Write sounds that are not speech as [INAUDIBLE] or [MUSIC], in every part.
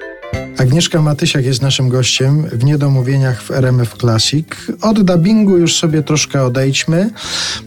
Thank you. Agnieszka Matysiak jest naszym gościem w Niedomówieniach w RMF Classic. Od dubbingu już sobie troszkę odejdźmy,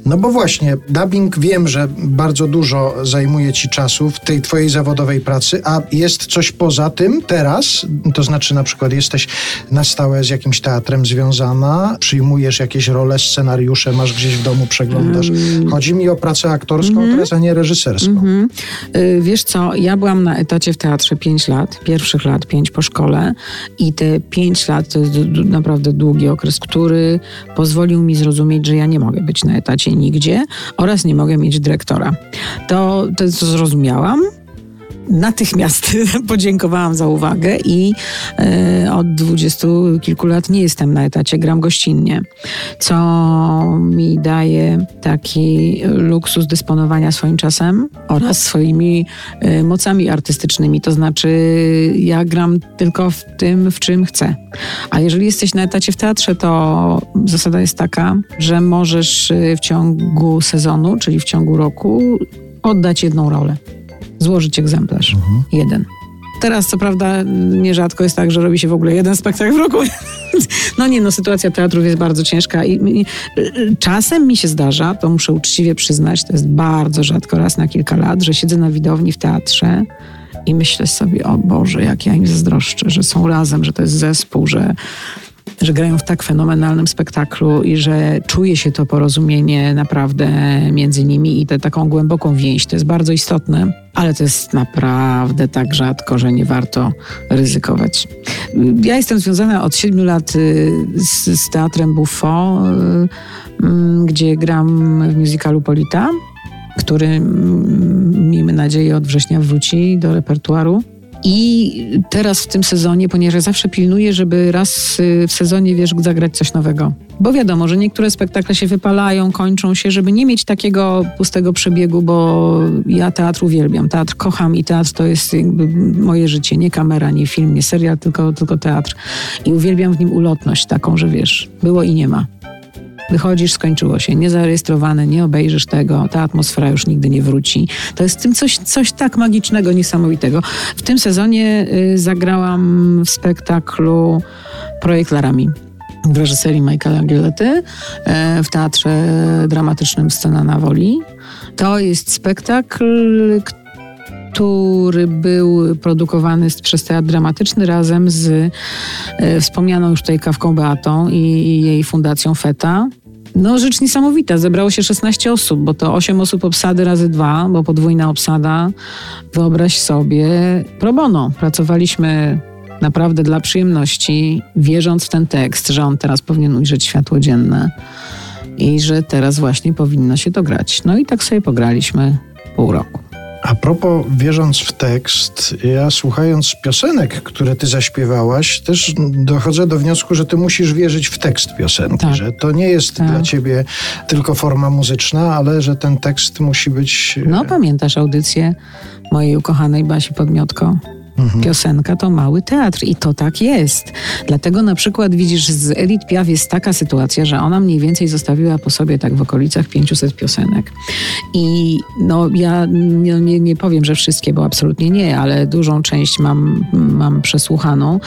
no bo właśnie dubbing wiem, że bardzo dużo zajmuje ci czasu w tej twojej zawodowej pracy, a jest coś poza tym teraz? To znaczy na przykład jesteś na stałe z jakimś teatrem związana, przyjmujesz jakieś role, scenariusze, masz gdzieś w domu, przeglądasz. Mm. Chodzi mi o pracę aktorską Mhm. teraz, a nie reżyserską. Mhm. Y, Wiesz co, ja byłam na etacie w teatrze 5 lat, pierwszych lat 5 po szkole i te 5 lat to jest naprawdę długi okres, który pozwolił mi zrozumieć, że ja nie mogę być na etacie nigdzie oraz nie mogę mieć dyrektora. To, to zrozumiałam. Natychmiast [LAUGHS] podziękowałam za uwagę i e, od dwudziestu kilku lat nie jestem na etacie, gram gościnnie, co mi daje taki luksus dysponowania swoim czasem oraz swoimi e, mocami artystycznymi. To znaczy, ja gram tylko w tym, w czym chcę. A jeżeli jesteś na etacie w teatrze, to zasada jest taka, że możesz e, w ciągu sezonu, czyli w ciągu roku, oddać jedną rolę złożyć egzemplarz. Jeden. Teraz, co prawda, nierzadko jest tak, że robi się w ogóle jeden spektakl w roku. [LAUGHS] No nie, no sytuacja teatrów jest bardzo ciężka i, i czasem mi się zdarza, to muszę uczciwie przyznać, to jest bardzo rzadko, raz na kilka lat, że siedzę na widowni w teatrze i myślę sobie, o Boże, jak ja im zazdroszczę, że są razem, że to jest zespół, że że grają w tak fenomenalnym spektaklu i że czuje się to porozumienie naprawdę między nimi i tę taką głęboką więź. To jest bardzo istotne, ale to jest naprawdę tak rzadko, że nie warto ryzykować. Ja jestem związana od siedmiu lat y, z, z teatrem Buffo, y, mm, gdzie gram w musicalu Polita, który mm, miejmy nadzieję od września wróci do repertuaru. I teraz w tym sezonie, ponieważ zawsze pilnuję, żeby raz y, w sezonie, wiesz, zagrać coś nowego. Bo wiadomo, że niektóre spektakle się wypalają, kończą się, żeby nie mieć takiego pustego przebiegu, bo ja teatr uwielbiam, teatr kocham i teatr to jest moje życie, nie kamera, nie film, nie serial, tylko, tylko teatr. I uwielbiam w nim ulotność taką, że wiesz, było i nie ma. Wychodzisz, skończyło się, niezarejestrowane, nie obejrzysz tego, ta atmosfera już nigdy nie wróci. To jest w tym coś, coś tak magicznego, niesamowitego. W tym sezonie y, zagrałam w spektaklu Projekt Larami w reżyserii Michaela Gielety e, w Teatrze Dramatycznym Scena na Woli. To jest spektakl, który był produkowany przez Teatr Dramatyczny razem z e, wspomnianą już tutaj Kawką Beatą i, i jej fundacją FETA. No rzecz niesamowita, zebrało się 16 osób, bo to 8 osób obsady razy dwa, bo podwójna obsada. Wyobraź sobie, pro bono. Pracowaliśmy naprawdę dla przyjemności, wierząc w ten tekst, że on teraz powinien ujrzeć światło dzienne i że teraz właśnie powinno się to grać. No i tak sobie pograliśmy pół roku. A propos, wierząc w tekst, ja słuchając piosenek, które ty zaśpiewałaś, też dochodzę do wniosku, że ty musisz wierzyć w tekst piosenki, Tak. że to nie jest Tak. dla ciebie tylko forma muzyczna, ale że ten tekst musi być... e, No pamiętasz audycję mojej ukochanej Basi Podmiotko? Mhm. Piosenka to mały teatr i to tak jest. Dlatego na przykład widzisz, z Edith Piaf jest taka sytuacja, że ona mniej więcej zostawiła po sobie tak w okolicach 500 piosenek. I no ja nie, nie, nie powiem, że wszystkie, bo absolutnie nie, ale dużą część mam, mam przesłuchaną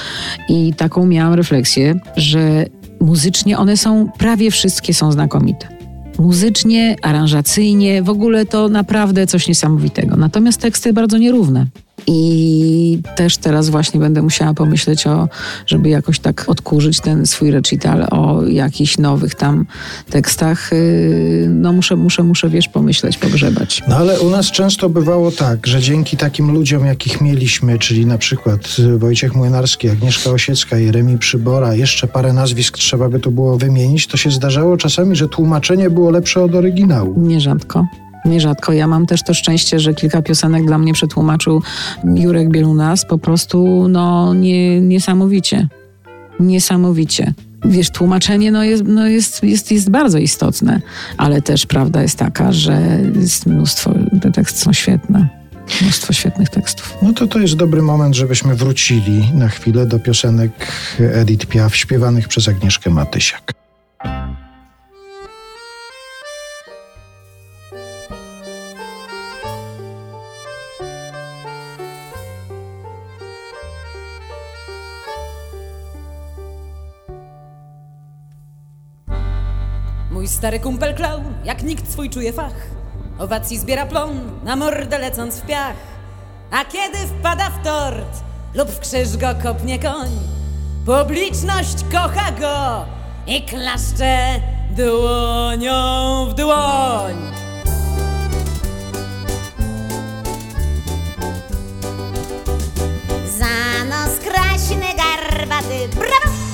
i taką miałam refleksję, że muzycznie one są, prawie wszystkie są znakomite muzycznie, aranżacyjnie, w ogóle to naprawdę coś niesamowitego. Natomiast teksty bardzo nierówne. I też teraz właśnie będę musiała pomyśleć o, żeby jakoś tak odkurzyć ten swój recital o jakichś nowych tam tekstach. Yy, No muszę, muszę, muszę, wiesz, pomyśleć, pogrzebać. No ale u nas często bywało tak, że dzięki takim ludziom, jakich mieliśmy, czyli na przykład y, Wojciech Młynarski, Agnieszka Osiecka, Jeremi Przybora, jeszcze parę nazwisk trzeba by tu było wymienić, to się zdarzało czasami, że tłumaczenie było lepsze od oryginału. Nierzadko. Nierzadko. Ja mam też to szczęście, że kilka piosenek dla mnie przetłumaczył Jurek Bielunas po prostu no nie, niesamowicie. Niesamowicie. Wiesz, tłumaczenie no jest, no jest, jest, jest bardzo istotne, ale też prawda jest taka, że jest mnóstwo, te teksty są świetne. Mnóstwo świetnych tekstów. No to to jest dobry moment, żebyśmy wrócili na chwilę do piosenek Edith Piaf śpiewanych przez Agnieszkę Matysiak. Mój stary kumpel klaun, jak nikt swój czuje fach. Owacji zbiera plon, na mordę lecąc w piach. A kiedy wpada w tort lub w krzyż go kopnie koń, publiczność kocha go i klaszcze dłonią w dłoń. Za nos kraśny, garbaty, brawo!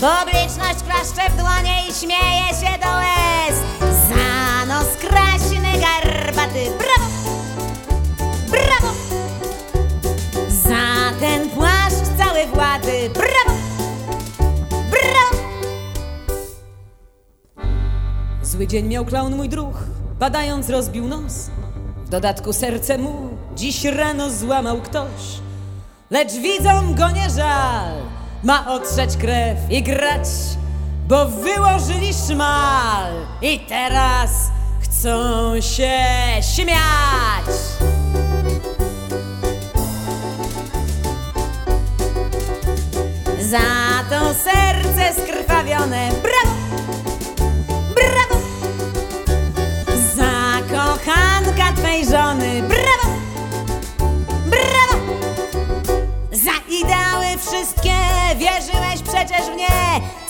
Publiczność klaszcze w dłonie i śmieje się do łez Za nos kraśny, garbaty, brawo! Brawo! Za ten płaszcz cały włady, brawo! Brawo! Zły dzień miał klaun mój druh, badając rozbił nos. W dodatku serce mu dziś rano złamał ktoś. Lecz widzą go nie żal, ma otrzeć krew i grać, bo wyłożyli szmal i teraz chcą się śmiać. Za to serce skrwawione, brawo!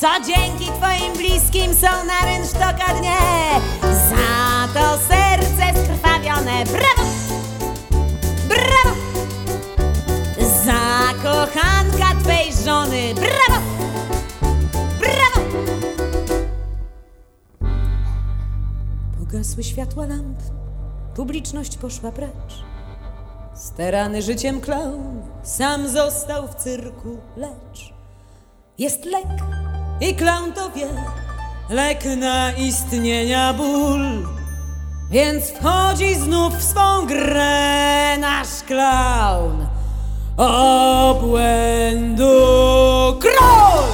Co dzięki twoim bliskim są na rynsztoka dnie. Za to serce skrwawione, brawo! Brawo! Za kochanka twej żony, brawo! Brawo! Pogasły światła lamp, publiczność poszła precz. Sterany życiem klaun, sam został w cyrku, lecz jest lek i klaun to wie, lek na istnienia ból. Więc wchodzi znów w swą grę nasz klaun, obłędu król!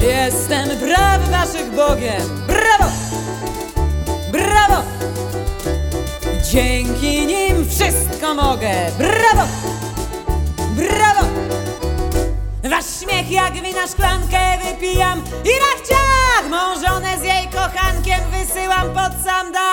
Jestem prawy waszych Bogiem. Brawo! Brawo! Dzięki nim wszystko mogę. Brawo! Brawo! Wasz śmiech jak wina szklankę wypijam i na chciach mą żonę z jej kochankiem wysyłam pod sam dach.